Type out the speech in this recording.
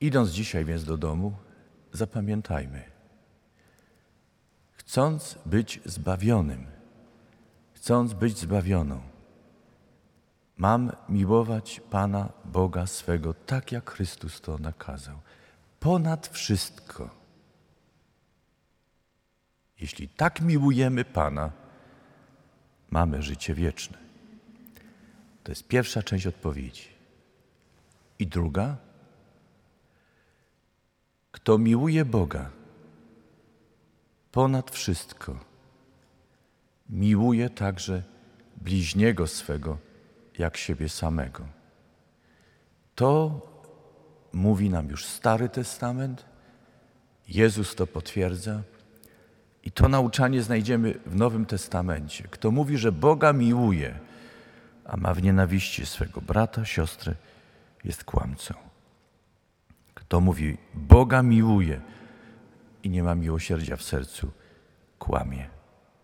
Idąc dzisiaj więc do domu, zapamiętajmy. Chcąc być zbawionym, chcąc być zbawioną, mam miłować Pana Boga swego, tak jak Chrystus to nakazał, ponad wszystko. Jeśli tak miłujemy Pana, mamy życie wieczne. To jest pierwsza część odpowiedzi. I druga, kto miłuje Boga ponad wszystko, miłuje także bliźniego swego jak siebie samego. To mówi nam już Stary Testament, Jezus to potwierdza i to nauczanie znajdziemy w Nowym Testamencie. Kto mówi, że Boga miłuje, a ma w nienawiści swego brata, siostrę, jest kłamcą. Kto mówi, Boga miłuje i nie ma miłosierdzia w sercu, kłamie.